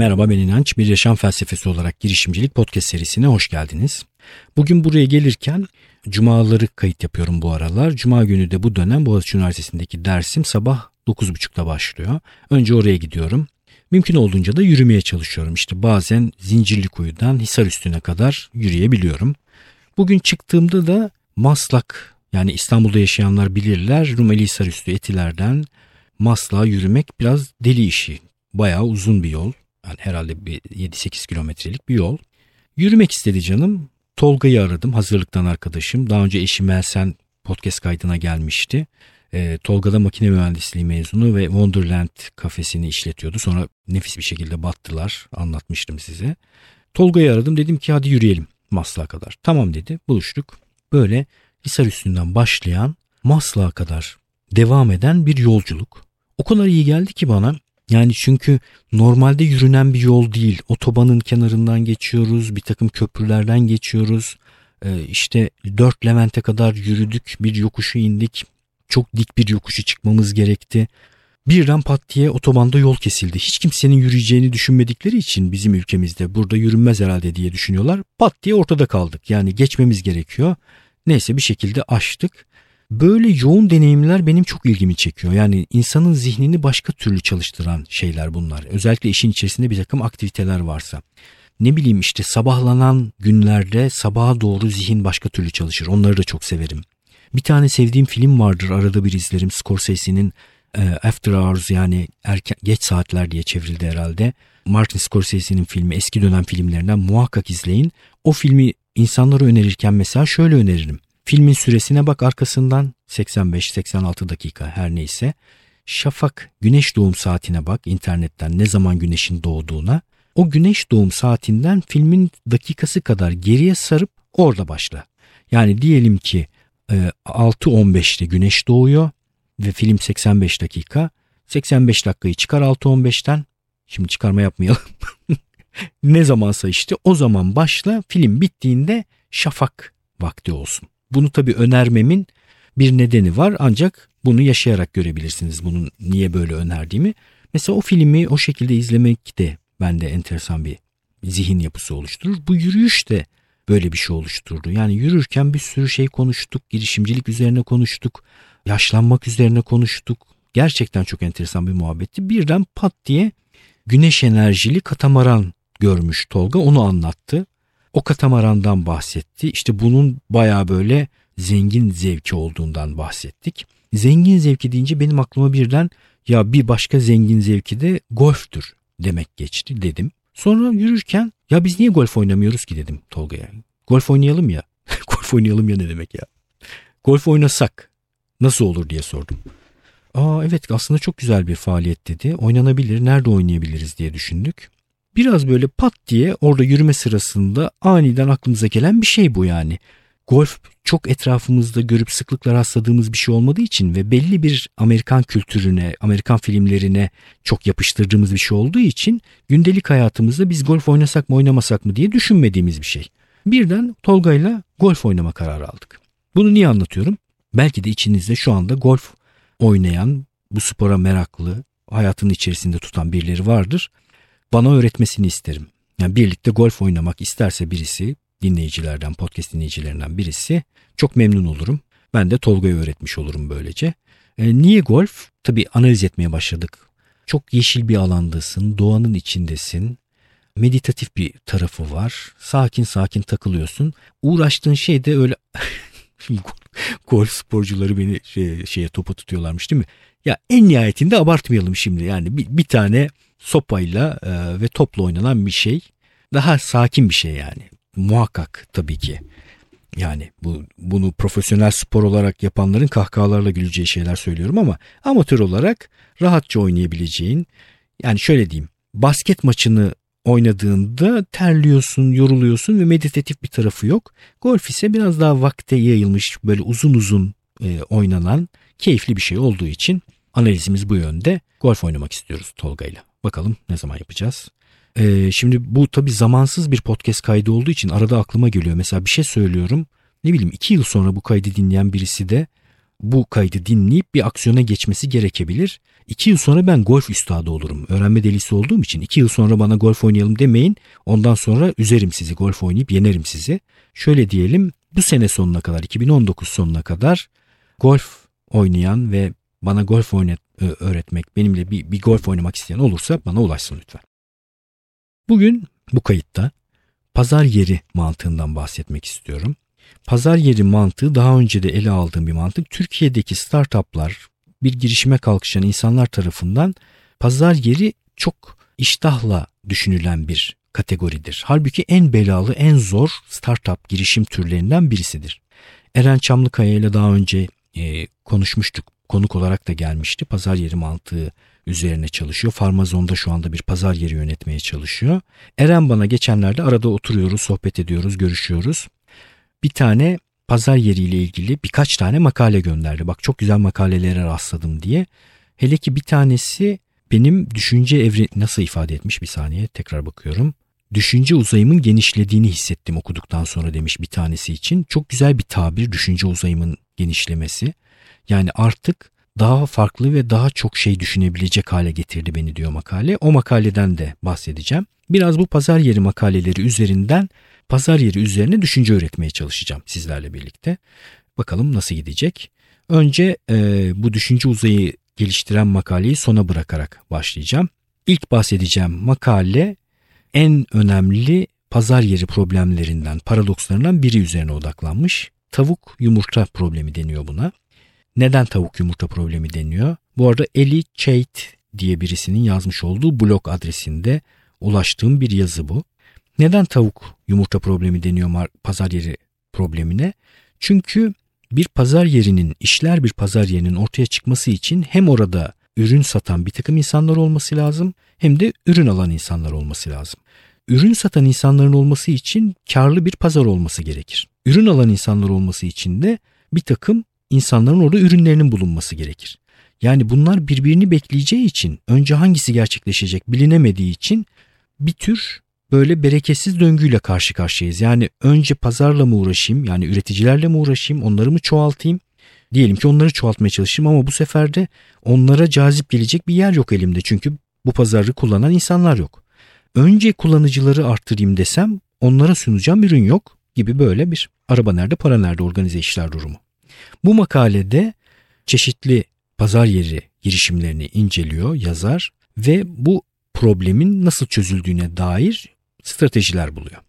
Merhaba ben İnanç. Bir yaşam felsefesi olarak girişimcilik podcast serisine hoş geldiniz. Bugün buraya gelirken cumaları kayıt yapıyorum bu aralar. Cuma günü de bu dönem Boğaziçi Üniversitesi'ndeki dersim sabah 9.30'da başlıyor. Önce oraya gidiyorum. Mümkün olduğunca da yürümeye çalışıyorum. İşte bazen Zincirlikuyu'dan Hisar üstüne kadar yürüyebiliyorum. Bugün çıktığımda da Maslak yani İstanbul'da yaşayanlar bilirler Rumeli Hisar üstü Etiler'den Maslak'a yürümek biraz deli işi. Bayağı uzun bir yol. Yani herhalde bir 7-8 kilometrelik bir yol. Yürümek istedi canım. Tolga'yı aradım hazırlıktan arkadaşım. Daha önce eşi Melsen podcast kaydına gelmişti. E, Tolga da makine mühendisliği mezunu ve Wonderland kafesini işletiyordu. Sonra nefis bir şekilde battılar. Anlatmıştım size. Tolga'yı aradım. Dedim ki hadi yürüyelim Maslak'a kadar. Tamam dedi. Buluştuk. Böyle Hisar üstünden başlayan Maslak'a kadar devam eden bir yolculuk. O kadar iyi geldi ki bana. Yani çünkü normalde yürünen bir yol değil. Otobanın kenarından geçiyoruz, bir takım köprülerden geçiyoruz. Ee, işte dört Levent'e kadar yürüdük, bir yokuşu indik. Çok dik bir yokuşu çıkmamız gerekti. Birden pat diye otobanda yol kesildi. Hiç kimsenin yürüyeceğini düşünmedikleri için bizim ülkemizde burada yürünmez herhalde diye düşünüyorlar. Pat diye ortada kaldık. Yani geçmemiz gerekiyor. Neyse bir şekilde aştık. Böyle yoğun deneyimler benim çok ilgimi çekiyor. Yani insanın zihnini başka türlü çalıştıran şeyler bunlar. Özellikle işin içerisinde bir takım aktiviteler varsa. Ne bileyim işte sabahlanan günlerde sabaha doğru zihin başka türlü çalışır. Onları da çok severim. Bir tane sevdiğim film vardır arada bir izlerim Scorsese'nin e, After Hours yani erken, geç saatler diye çevrildi herhalde. Martin Scorsese'nin filmi eski dönem filmlerinden muhakkak izleyin. O filmi insanlara önerirken mesela şöyle öneririm. Filmin süresine bak arkasından 85-86 dakika her neyse. Şafak güneş doğum saatine bak internetten ne zaman güneşin doğduğuna. O güneş doğum saatinden filmin dakikası kadar geriye sarıp orada başla. Yani diyelim ki 6.15'te güneş doğuyor ve film 85 dakika. 85 dakikayı çıkar 6.15'ten. Şimdi çıkarma yapmayalım. ne zamansa işte o zaman başla film bittiğinde şafak vakti olsun. Bunu tabii önermemin bir nedeni var ancak bunu yaşayarak görebilirsiniz bunun niye böyle önerdiğimi. Mesela o filmi o şekilde izlemek de bende enteresan bir zihin yapısı oluşturur. Bu yürüyüş de böyle bir şey oluşturdu. Yani yürürken bir sürü şey konuştuk, girişimcilik üzerine konuştuk, yaşlanmak üzerine konuştuk. Gerçekten çok enteresan bir muhabbetti. Birden pat diye güneş enerjili katamaran görmüş Tolga onu anlattı. O katamarandan bahsetti. İşte bunun baya böyle zengin zevki olduğundan bahsettik. Zengin zevki deyince benim aklıma birden ya bir başka zengin zevki de golftür demek geçti dedim. Sonra yürürken ya biz niye golf oynamıyoruz ki dedim Tolga'ya. Golf oynayalım ya. golf oynayalım ya ne demek ya. Golf oynasak nasıl olur diye sordum. Aa evet aslında çok güzel bir faaliyet dedi. Oynanabilir, nerede oynayabiliriz diye düşündük. Biraz böyle pat diye orada yürüme sırasında aniden aklımıza gelen bir şey bu yani. Golf çok etrafımızda görüp sıklıkla rastladığımız bir şey olmadığı için ve belli bir Amerikan kültürüne, Amerikan filmlerine çok yapıştırdığımız bir şey olduğu için gündelik hayatımızda biz golf oynasak mı oynamasak mı diye düşünmediğimiz bir şey. Birden Tolga'yla golf oynama kararı aldık. Bunu niye anlatıyorum? Belki de içinizde şu anda golf oynayan, bu spora meraklı, hayatının içerisinde tutan birileri vardır. Bana öğretmesini isterim. Yani birlikte golf oynamak isterse birisi dinleyicilerden, podcast dinleyicilerinden birisi çok memnun olurum. Ben de Tolga'ya öğretmiş olurum böylece. E, niye golf? Tabii analiz etmeye başladık. Çok yeşil bir alandasın, doğanın içindesin. Meditatif bir tarafı var. Sakin sakin takılıyorsun. Uğraştığın şey de öyle golf sporcuları beni şey, şeye topa tutuyorlarmış değil mi? Ya en nihayetinde abartmayalım şimdi. Yani bir, bir tane sopayla e, ve topla oynanan bir şey. Daha sakin bir şey yani. Muhakkak tabii ki. Yani bu bunu profesyonel spor olarak yapanların kahkahalarla güleceği şeyler söylüyorum ama amatör olarak rahatça oynayabileceğin yani şöyle diyeyim basket maçını oynadığında terliyorsun, yoruluyorsun ve meditatif bir tarafı yok. Golf ise biraz daha vakte yayılmış böyle uzun uzun e, oynanan keyifli bir şey olduğu için analizimiz bu yönde. Golf oynamak istiyoruz Tolga ile. Bakalım ne zaman yapacağız. Ee, şimdi bu tabii zamansız bir podcast kaydı olduğu için arada aklıma geliyor. Mesela bir şey söylüyorum. Ne bileyim iki yıl sonra bu kaydı dinleyen birisi de bu kaydı dinleyip bir aksiyona geçmesi gerekebilir. İki yıl sonra ben golf üstadı olurum. Öğrenme delisi olduğum için iki yıl sonra bana golf oynayalım demeyin. Ondan sonra üzerim sizi golf oynayıp yenerim sizi. Şöyle diyelim bu sene sonuna kadar 2019 sonuna kadar golf oynayan ve bana golf oynat, öğretmek benimle bir, bir golf oynamak isteyen olursa bana ulaşsın lütfen. Bugün bu kayıtta pazar yeri mantığından bahsetmek istiyorum. Pazar yeri mantığı daha önce de ele aldığım bir mantık. Türkiye'deki startuplar bir girişime kalkışan insanlar tarafından pazar yeri çok iştahla düşünülen bir kategoridir. Halbuki en belalı, en zor startup girişim türlerinden birisidir. Eren Çamlıkaya ile daha önce e, konuşmuştuk. Konuk olarak da gelmişti. Pazar yeri mantığı üzerine çalışıyor. Farmazon'da şu anda bir pazar yeri yönetmeye çalışıyor. Eren bana geçenlerde arada oturuyoruz, sohbet ediyoruz, görüşüyoruz. Bir tane pazar yeriyle ilgili birkaç tane makale gönderdi. Bak çok güzel makalelere rastladım diye. Hele ki bir tanesi benim düşünce evre nasıl ifade etmiş bir saniye tekrar bakıyorum. Düşünce uzayımın genişlediğini hissettim okuduktan sonra demiş bir tanesi için. Çok güzel bir tabir düşünce uzayımın genişlemesi. Yani artık daha farklı ve daha çok şey düşünebilecek hale getirdi beni diyor makale. O makaleden de bahsedeceğim. Biraz bu pazar yeri makaleleri üzerinden pazar yeri üzerine düşünce öğretmeye çalışacağım sizlerle birlikte. Bakalım nasıl gidecek. Önce e, bu düşünce uzayı geliştiren makaleyi sona bırakarak başlayacağım. İlk bahsedeceğim makale en önemli pazar yeri problemlerinden, paradokslarından biri üzerine odaklanmış. Tavuk yumurta problemi deniyor buna. Neden tavuk yumurta problemi deniyor? Bu arada Eli Chait diye birisinin yazmış olduğu blog adresinde ulaştığım bir yazı bu. Neden tavuk yumurta problemi deniyor pazar yeri problemine? Çünkü bir pazar yerinin, işler bir pazar yerinin ortaya çıkması için hem orada ürün satan bir takım insanlar olması lazım hem de ürün alan insanlar olması lazım. Ürün satan insanların olması için karlı bir pazar olması gerekir. Ürün alan insanlar olması için de bir takım insanların orada ürünlerinin bulunması gerekir. Yani bunlar birbirini bekleyeceği için önce hangisi gerçekleşecek bilinemediği için bir tür böyle bereketsiz döngüyle karşı karşıyayız. Yani önce pazarla mı uğraşayım yani üreticilerle mi uğraşayım onları mı çoğaltayım? Diyelim ki onları çoğaltmaya çalışayım ama bu sefer de onlara cazip gelecek bir yer yok elimde. Çünkü bu pazarı kullanan insanlar yok. Önce kullanıcıları arttırayım desem onlara sunacağım ürün yok gibi böyle bir araba nerede para nerede organize işler durumu. Bu makalede çeşitli pazar yeri girişimlerini inceliyor yazar ve bu problemin nasıl çözüldüğüne dair stratejiler buluyor.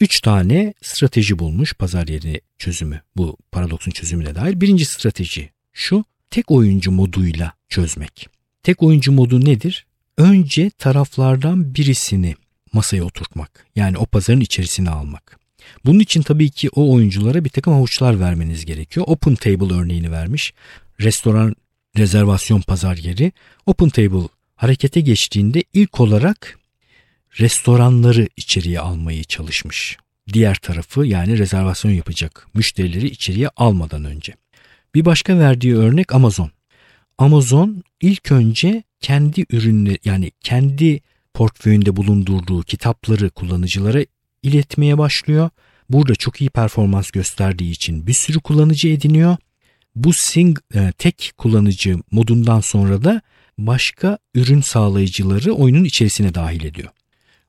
Üç tane strateji bulmuş pazar yeri çözümü bu paradoksun çözümüne dair. Birinci strateji şu tek oyuncu moduyla çözmek. Tek oyuncu modu nedir? Önce taraflardan birisini masaya oturtmak. Yani o pazarın içerisine almak. Bunun için tabii ki o oyunculara bir takım avuçlar vermeniz gerekiyor. Open Table örneğini vermiş. Restoran rezervasyon pazar yeri. Open Table harekete geçtiğinde ilk olarak restoranları içeriye almayı çalışmış. Diğer tarafı yani rezervasyon yapacak müşterileri içeriye almadan önce. Bir başka verdiği örnek Amazon. Amazon ilk önce kendi ürünleri yani kendi portföyünde bulundurduğu kitapları kullanıcılara iletmeye başlıyor. Burada çok iyi performans gösterdiği için bir sürü kullanıcı ediniyor. Bu sing, e, tek kullanıcı modundan sonra da başka ürün sağlayıcıları oyunun içerisine dahil ediyor.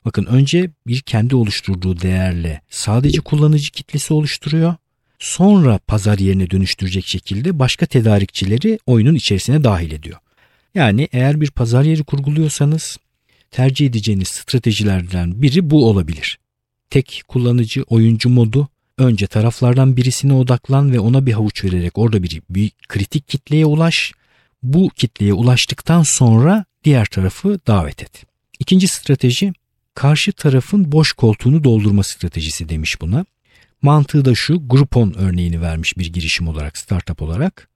Bakın önce bir kendi oluşturduğu değerle sadece kullanıcı kitlesi oluşturuyor. Sonra pazar yerine dönüştürecek şekilde başka tedarikçileri oyunun içerisine dahil ediyor. Yani eğer bir pazar yeri kurguluyorsanız tercih edeceğiniz stratejilerden biri bu olabilir. Tek kullanıcı oyuncu modu önce taraflardan birisine odaklan ve ona bir havuç vererek orada bir, bir kritik kitleye ulaş. Bu kitleye ulaştıktan sonra diğer tarafı davet et. İkinci strateji karşı tarafın boş koltuğunu doldurma stratejisi demiş buna. Mantığı da şu Groupon örneğini vermiş bir girişim olarak startup olarak.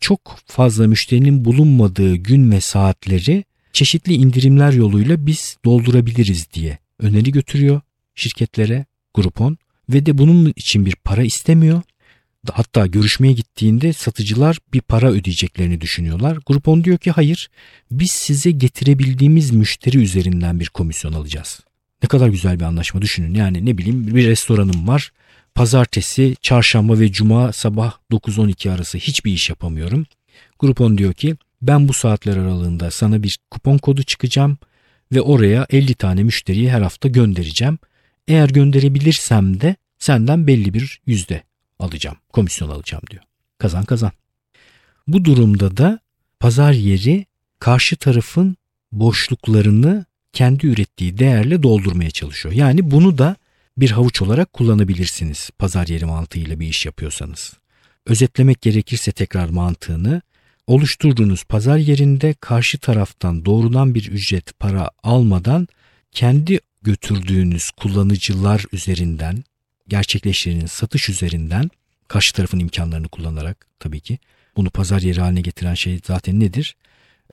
Çok fazla müşterinin bulunmadığı gün ve saatleri çeşitli indirimler yoluyla biz doldurabiliriz diye öneri götürüyor şirketlere Groupon ve de bunun için bir para istemiyor. Hatta görüşmeye gittiğinde satıcılar bir para ödeyeceklerini düşünüyorlar. Groupon diyor ki hayır biz size getirebildiğimiz müşteri üzerinden bir komisyon alacağız. Ne kadar güzel bir anlaşma düşünün. Yani ne bileyim bir restoranım var. Pazartesi, çarşamba ve cuma sabah 9-12 arası hiçbir iş yapamıyorum. Groupon diyor ki ben bu saatler aralığında sana bir kupon kodu çıkacağım ve oraya 50 tane müşteriyi her hafta göndereceğim. Eğer gönderebilirsem de senden belli bir yüzde alacağım, komisyon alacağım diyor. Kazan kazan. Bu durumda da pazar yeri karşı tarafın boşluklarını kendi ürettiği değerle doldurmaya çalışıyor. Yani bunu da bir havuç olarak kullanabilirsiniz pazar yeri mantığıyla bir iş yapıyorsanız. Özetlemek gerekirse tekrar mantığını oluşturduğunuz pazar yerinde karşı taraftan doğrudan bir ücret para almadan kendi götürdüğünüz kullanıcılar üzerinden gerçekleştirdiğiniz satış üzerinden karşı tarafın imkanlarını kullanarak tabii ki bunu pazar yeri haline getiren şey zaten nedir?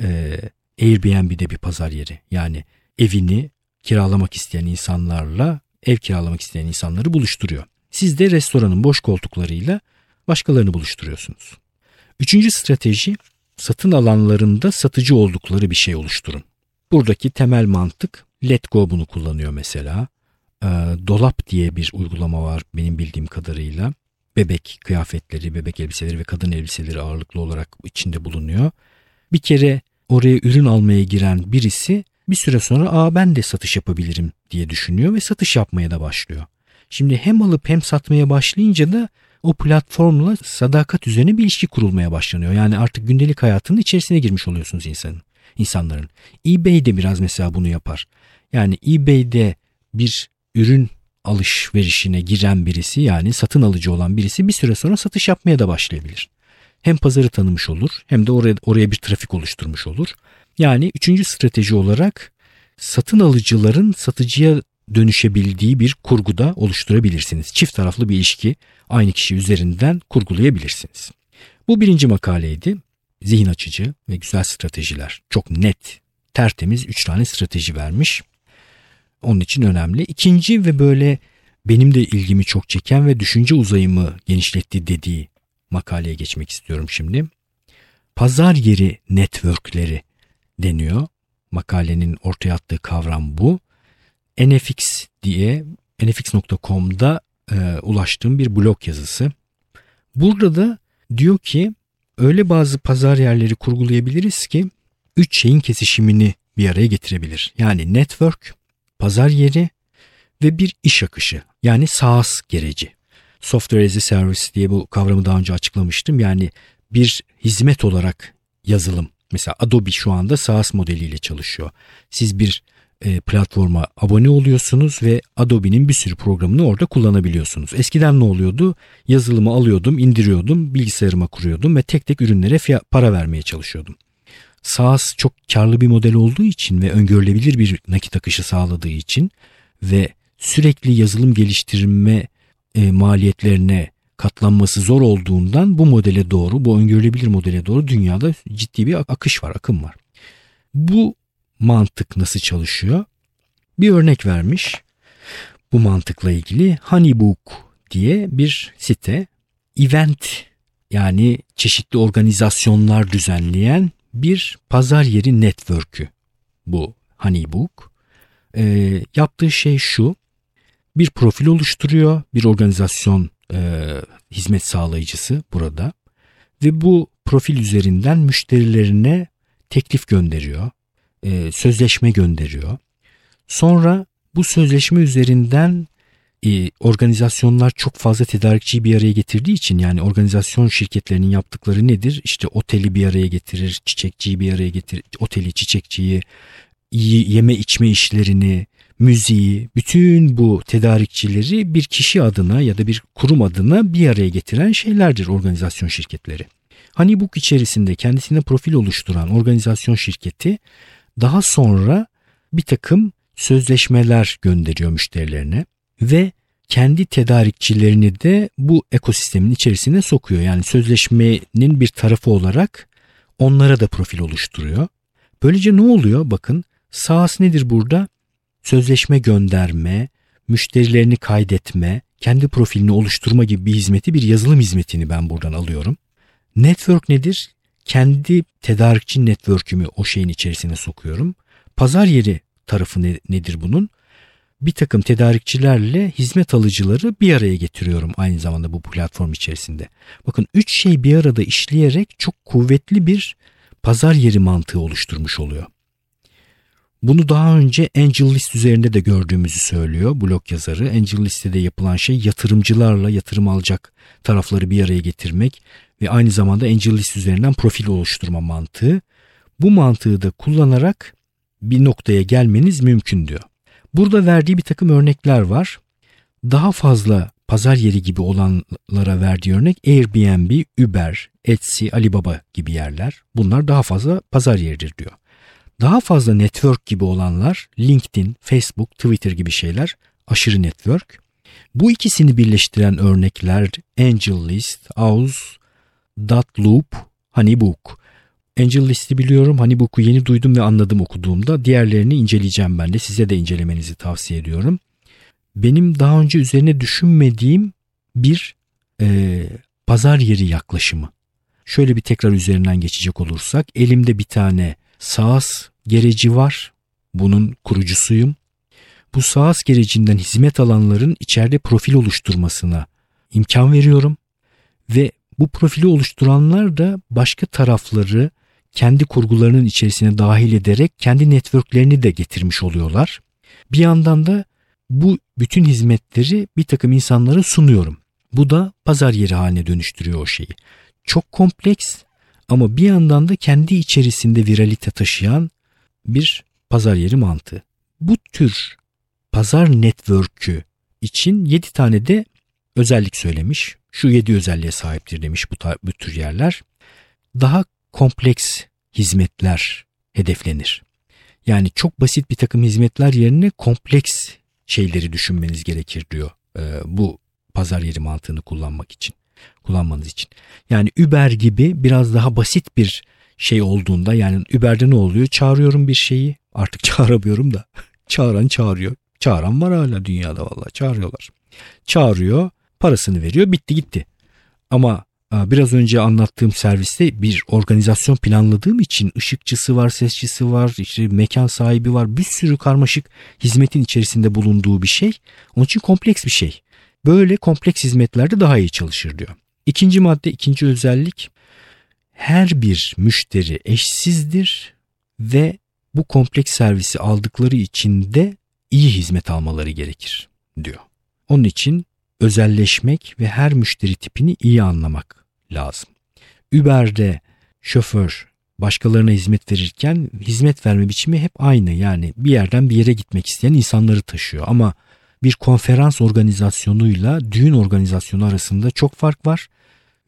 Ee, Airbnb'de bir pazar yeri yani evini kiralamak isteyen insanlarla ev kiralamak isteyen insanları buluşturuyor. Siz de restoranın boş koltuklarıyla başkalarını buluşturuyorsunuz. Üçüncü strateji satın alanlarında satıcı oldukları bir şey oluşturun. Buradaki temel mantık Letgo bunu kullanıyor mesela. E, Dolap diye bir uygulama var benim bildiğim kadarıyla. Bebek kıyafetleri, bebek elbiseleri ve kadın elbiseleri ağırlıklı olarak içinde bulunuyor. Bir kere oraya ürün almaya giren birisi bir süre sonra aa ben de satış yapabilirim diye düşünüyor ve satış yapmaya da başlıyor. Şimdi hem alıp hem satmaya başlayınca da o platformla sadakat üzerine bir ilişki kurulmaya başlanıyor. Yani artık gündelik hayatının içerisine girmiş oluyorsunuz insanın, insanların. eBay de biraz mesela bunu yapar. Yani eBay'de bir ürün alışverişine giren birisi yani satın alıcı olan birisi bir süre sonra satış yapmaya da başlayabilir. Hem pazarı tanımış olur hem de oraya, oraya bir trafik oluşturmuş olur. Yani üçüncü strateji olarak satın alıcıların satıcıya dönüşebildiği bir kurguda oluşturabilirsiniz. Çift taraflı bir ilişki aynı kişi üzerinden kurgulayabilirsiniz. Bu birinci makaleydi. Zihin açıcı ve güzel stratejiler. Çok net, tertemiz üç tane strateji vermiş. Onun için önemli. İkinci ve böyle benim de ilgimi çok çeken ve düşünce uzayımı genişletti dediği makaleye geçmek istiyorum şimdi. Pazar yeri networkleri deniyor. Makalenin ortaya attığı kavram bu. NFX diye nfx.com'da e, ulaştığım bir blog yazısı. Burada da diyor ki öyle bazı pazar yerleri kurgulayabiliriz ki üç şeyin kesişimini bir araya getirebilir. Yani network, pazar yeri ve bir iş akışı yani SaaS gereci. Software as a Service diye bu kavramı daha önce açıklamıştım. Yani bir hizmet olarak yazılım. Mesela Adobe şu anda SaaS modeliyle çalışıyor. Siz bir e, platforma abone oluyorsunuz ve Adobe'nin bir sürü programını orada kullanabiliyorsunuz. Eskiden ne oluyordu? Yazılımı alıyordum, indiriyordum, bilgisayarıma kuruyordum ve tek tek ürünlere para vermeye çalışıyordum. SaaS çok karlı bir model olduğu için ve öngörülebilir bir nakit akışı sağladığı için ve sürekli yazılım geliştirme e, maliyetlerine katlanması zor olduğundan bu modele doğru, bu öngörülebilir modele doğru dünyada ciddi bir akış var, akım var. Bu mantık nasıl çalışıyor? Bir örnek vermiş. Bu mantıkla ilgili Honeybook diye bir site event yani çeşitli organizasyonlar düzenleyen bir pazar yeri network'ü bu Honeybook. E, yaptığı şey şu bir profil oluşturuyor bir organizasyon e, hizmet sağlayıcısı burada ve bu profil üzerinden müşterilerine teklif gönderiyor e, sözleşme gönderiyor. Sonra bu sözleşme üzerinden e, organizasyonlar çok fazla tedarikçiyi bir araya getirdiği için yani organizasyon şirketlerinin yaptıkları nedir? İşte oteli bir araya getirir, çiçekçiyi bir araya getirir, oteli, çiçekçiyi, yeme içme işlerini, müziği, bütün bu tedarikçileri bir kişi adına ya da bir kurum adına bir araya getiren şeylerdir organizasyon şirketleri. Honeybook içerisinde kendisine profil oluşturan organizasyon şirketi daha sonra bir takım sözleşmeler gönderiyor müşterilerine ve kendi tedarikçilerini de bu ekosistemin içerisine sokuyor. Yani sözleşmenin bir tarafı olarak onlara da profil oluşturuyor. Böylece ne oluyor? Bakın SaaS nedir burada? Sözleşme gönderme, müşterilerini kaydetme, kendi profilini oluşturma gibi bir hizmeti bir yazılım hizmetini ben buradan alıyorum. Network nedir? kendi tedarikçi network'ümü o şeyin içerisine sokuyorum. Pazar yeri tarafı ne, nedir bunun? Bir takım tedarikçilerle hizmet alıcıları bir araya getiriyorum aynı zamanda bu platform içerisinde. Bakın üç şey bir arada işleyerek çok kuvvetli bir pazar yeri mantığı oluşturmuş oluyor. Bunu daha önce Angel List üzerinde de gördüğümüzü söylüyor blog yazarı. Angel List'te yapılan şey yatırımcılarla yatırım alacak tarafları bir araya getirmek ve aynı zamanda Angel List üzerinden profil oluşturma mantığı. Bu mantığı da kullanarak bir noktaya gelmeniz mümkün diyor. Burada verdiği bir takım örnekler var. Daha fazla pazar yeri gibi olanlara verdiği örnek Airbnb, Uber, Etsy, Alibaba gibi yerler. Bunlar daha fazla pazar yeridir diyor. Daha fazla network gibi olanlar LinkedIn, Facebook, Twitter gibi şeyler aşırı network. Bu ikisini birleştiren örnekler Angel List, Ouz, Dotloop, Honeybook. Angel List'i biliyorum. Honeybook'u yeni duydum ve anladım okuduğumda. Diğerlerini inceleyeceğim ben de. Size de incelemenizi tavsiye ediyorum. Benim daha önce üzerine düşünmediğim bir e, pazar yeri yaklaşımı. Şöyle bir tekrar üzerinden geçecek olursak elimde bir tane SaaS gereci var. Bunun kurucusuyum. Bu SaaS gerecinden hizmet alanların içeride profil oluşturmasına imkan veriyorum ve bu profili oluşturanlar da başka tarafları kendi kurgularının içerisine dahil ederek kendi networklerini de getirmiş oluyorlar. Bir yandan da bu bütün hizmetleri bir takım insanlara sunuyorum. Bu da pazar yeri haline dönüştürüyor o şeyi. Çok kompleks ama bir yandan da kendi içerisinde viralite taşıyan bir pazar yeri mantığı. Bu tür pazar network'ü için 7 tane de özellik söylemiş. Şu 7 özelliğe sahiptir demiş bu, bu tür yerler. Daha kompleks hizmetler hedeflenir. Yani çok basit bir takım hizmetler yerine kompleks şeyleri düşünmeniz gerekir diyor e, bu pazar yeri mantığını kullanmak için kullanmanız için. Yani Uber gibi biraz daha basit bir şey olduğunda yani Uber'de ne oluyor? Çağırıyorum bir şeyi artık çağıramıyorum da çağıran çağırıyor. Çağıran var hala dünyada vallahi çağırıyorlar. Çağırıyor parasını veriyor bitti gitti. Ama biraz önce anlattığım serviste bir organizasyon planladığım için ışıkçısı var, sesçisi var, işte mekan sahibi var. Bir sürü karmaşık hizmetin içerisinde bulunduğu bir şey. Onun için kompleks bir şey. Böyle kompleks hizmetlerde daha iyi çalışır diyor. İkinci madde, ikinci özellik her bir müşteri eşsizdir ve bu kompleks servisi aldıkları için de iyi hizmet almaları gerekir diyor. Onun için özelleşmek ve her müşteri tipini iyi anlamak lazım. Uber'de şoför başkalarına hizmet verirken hizmet verme biçimi hep aynı. Yani bir yerden bir yere gitmek isteyen insanları taşıyor ama bir konferans organizasyonuyla düğün organizasyonu arasında çok fark var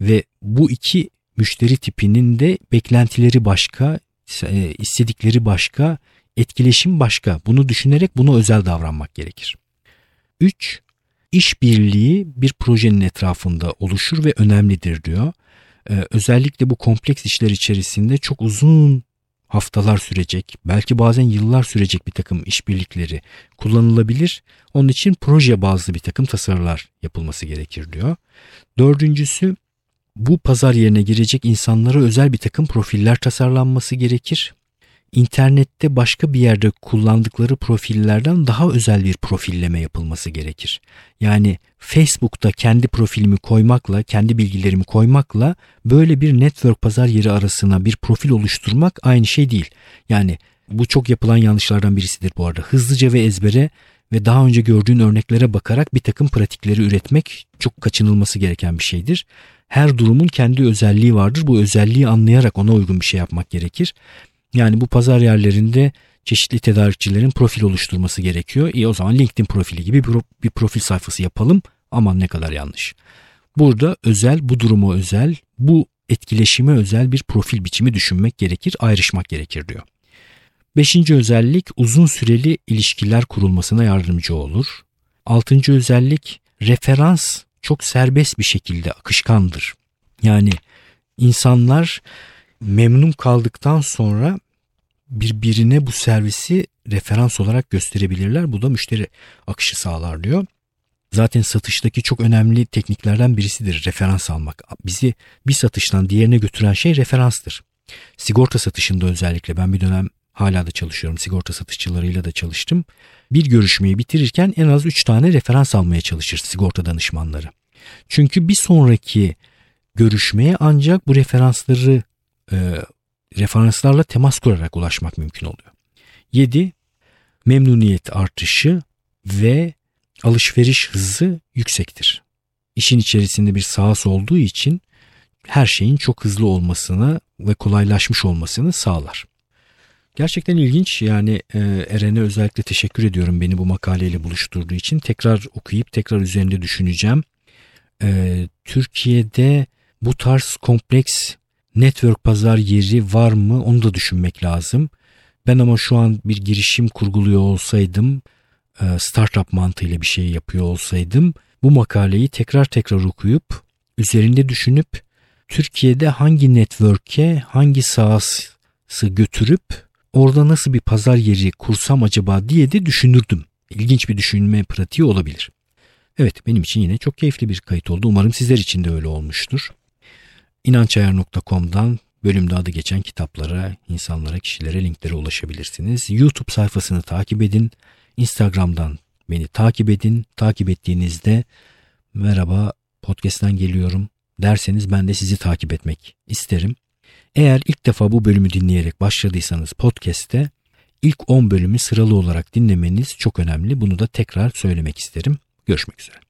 ve bu iki müşteri tipinin de beklentileri başka, e, istedikleri başka, etkileşim başka. Bunu düşünerek buna özel davranmak gerekir. 3. İşbirliği bir projenin etrafında oluşur ve önemlidir diyor. Ee, özellikle bu kompleks işler içerisinde çok uzun haftalar sürecek, belki bazen yıllar sürecek bir takım işbirlikleri kullanılabilir. Onun için proje bazlı bir takım tasarılar yapılması gerekir diyor. Dördüncüsü bu pazar yerine girecek insanlara özel bir takım profiller tasarlanması gerekir. İnternette başka bir yerde kullandıkları profillerden daha özel bir profilleme yapılması gerekir. Yani Facebook'ta kendi profilimi koymakla, kendi bilgilerimi koymakla böyle bir network pazar yeri arasına bir profil oluşturmak aynı şey değil. Yani bu çok yapılan yanlışlardan birisidir bu arada. Hızlıca ve ezbere ve daha önce gördüğün örneklere bakarak bir takım pratikleri üretmek çok kaçınılması gereken bir şeydir. Her durumun kendi özelliği vardır. Bu özelliği anlayarak ona uygun bir şey yapmak gerekir. Yani bu pazar yerlerinde çeşitli tedarikçilerin profil oluşturması gerekiyor. İyi o zaman LinkedIn profili gibi bir, profil sayfası yapalım. Aman ne kadar yanlış. Burada özel, bu durumu özel, bu etkileşime özel bir profil biçimi düşünmek gerekir, ayrışmak gerekir diyor. Beşinci özellik uzun süreli ilişkiler kurulmasına yardımcı olur. Altıncı özellik referans çok serbest bir şekilde akışkandır. Yani insanlar memnun kaldıktan sonra birbirine bu servisi referans olarak gösterebilirler. Bu da müşteri akışı sağlar diyor. Zaten satıştaki çok önemli tekniklerden birisidir referans almak. Bizi bir satıştan diğerine götüren şey referanstır. Sigorta satışında özellikle ben bir dönem hala da çalışıyorum. Sigorta satışçılarıyla da çalıştım. Bir görüşmeyi bitirirken en az 3 tane referans almaya çalışır sigorta danışmanları. Çünkü bir sonraki görüşmeye ancak bu referansları e, referanslarla temas kurarak ulaşmak mümkün oluyor. 7. Memnuniyet artışı ve alışveriş hızı yüksektir. İşin içerisinde bir sahas olduğu için her şeyin çok hızlı olmasını ve kolaylaşmış olmasını sağlar. Gerçekten ilginç yani e, Eren'e özellikle teşekkür ediyorum beni bu makaleyle buluşturduğu için. Tekrar okuyup tekrar üzerinde düşüneceğim. E, Türkiye'de bu tarz kompleks network pazar yeri var mı onu da düşünmek lazım. Ben ama şu an bir girişim kurguluyor olsaydım, e, startup mantığıyla bir şey yapıyor olsaydım bu makaleyi tekrar tekrar okuyup üzerinde düşünüp Türkiye'de hangi network'e hangi sahası götürüp orada nasıl bir pazar yeri kursam acaba diye de düşünürdüm. İlginç bir düşünme pratiği olabilir. Evet benim için yine çok keyifli bir kayıt oldu. Umarım sizler için de öyle olmuştur. İnançayar.com'dan bölümde adı geçen kitaplara, insanlara, kişilere, linklere ulaşabilirsiniz. YouTube sayfasını takip edin. Instagram'dan beni takip edin. Takip ettiğinizde merhaba podcast'ten geliyorum derseniz ben de sizi takip etmek isterim. Eğer ilk defa bu bölümü dinleyerek başladıysanız podcast'te ilk 10 bölümü sıralı olarak dinlemeniz çok önemli. Bunu da tekrar söylemek isterim. Görüşmek üzere.